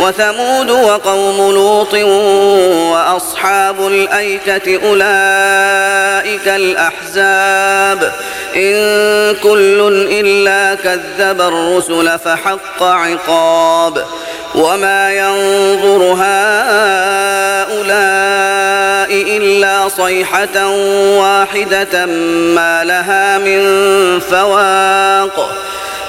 وثمود وقوم لوط وأصحاب الأيكة أولئك الأحزاب. إن كل إلا كذب الرسل فحق عقاب. وما ينظر هؤلاء إلا صيحة واحدة ما لها من فواق.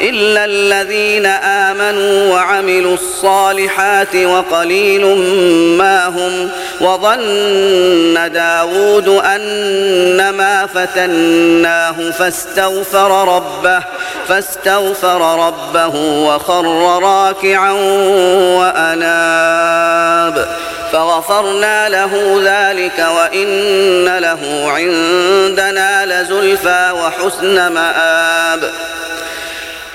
إلا الذين آمنوا وعملوا الصالحات وقليل ما هم وظن داود أنما فتناه فاستغفر ربه فاستغفر ربه وخر راكعا وأناب. فغفرنا له ذلك وإن له عندنا لزلفى وحسن مآب.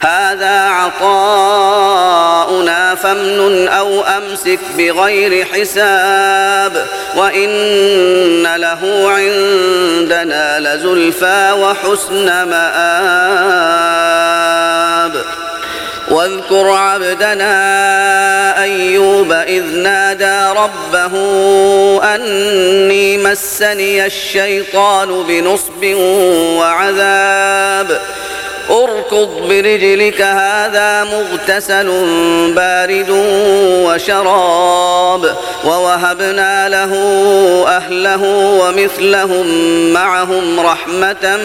هذا عطاؤنا فامنن أو أمسك بغير حساب وإن له عندنا لزلفى وحسن مآب. واذكر عبدنا أيوب إذ نادى ربه أني مسني الشيطان بنصب وعذاب. أركض برجلك هذا مغتسل بارد وشراب ووهبنا له أهله ومثلهم معهم رحمة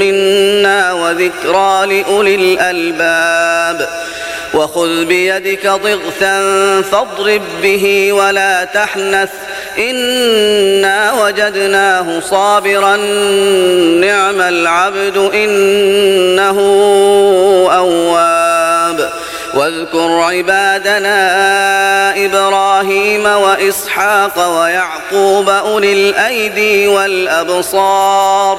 منا وذكرى لأولي الألباب. وخذ بيدك ضغثا فاضرب به ولا تحنث. إنا وجدناه صابرا نعم العبد إنه أواب. واذكر عبادنا إبراهيم وإسحاق ويعقوب أولي الأيدي والأبصار.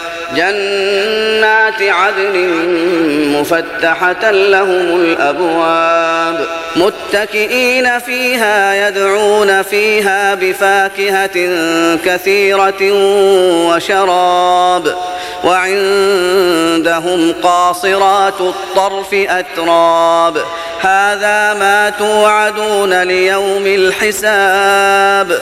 جنات عدن مفتحة لهم الأبواب متكئين فيها يدعون فيها بفاكهة كثيرة وشراب وعندهم قاصرات الطرف أتراب هذا ما توعدون ليوم الحساب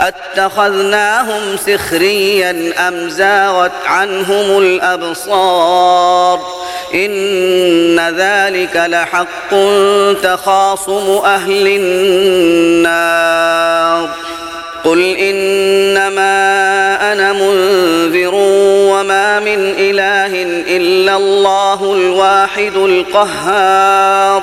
أتخذناهم سخريا أم زاغت عنهم الأبصار؟ إن ذلك لحق تخاصم أهل النار. قل إنما أنا منذر وما من إله إلا الله الواحد القهار.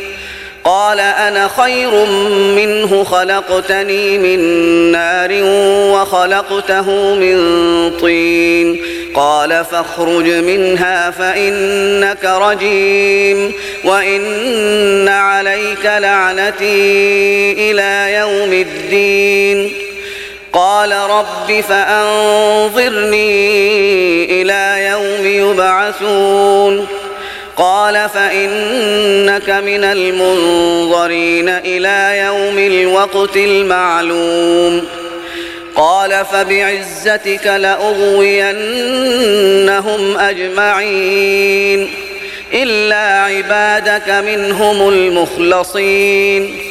قال أنا خير منه خلقتني من نار وخلقته من طين. قال فاخرج منها فإنك رجيم وإن عليك لعنتي إلى يوم الدين. قال رب فأنظرني إلى يوم يبعثون. قال فإنك من المنظرين إلى يوم الوقت المعلوم. قال فبعزتك لأغوينهم أجمعين إلا عبادك منهم المخلصين.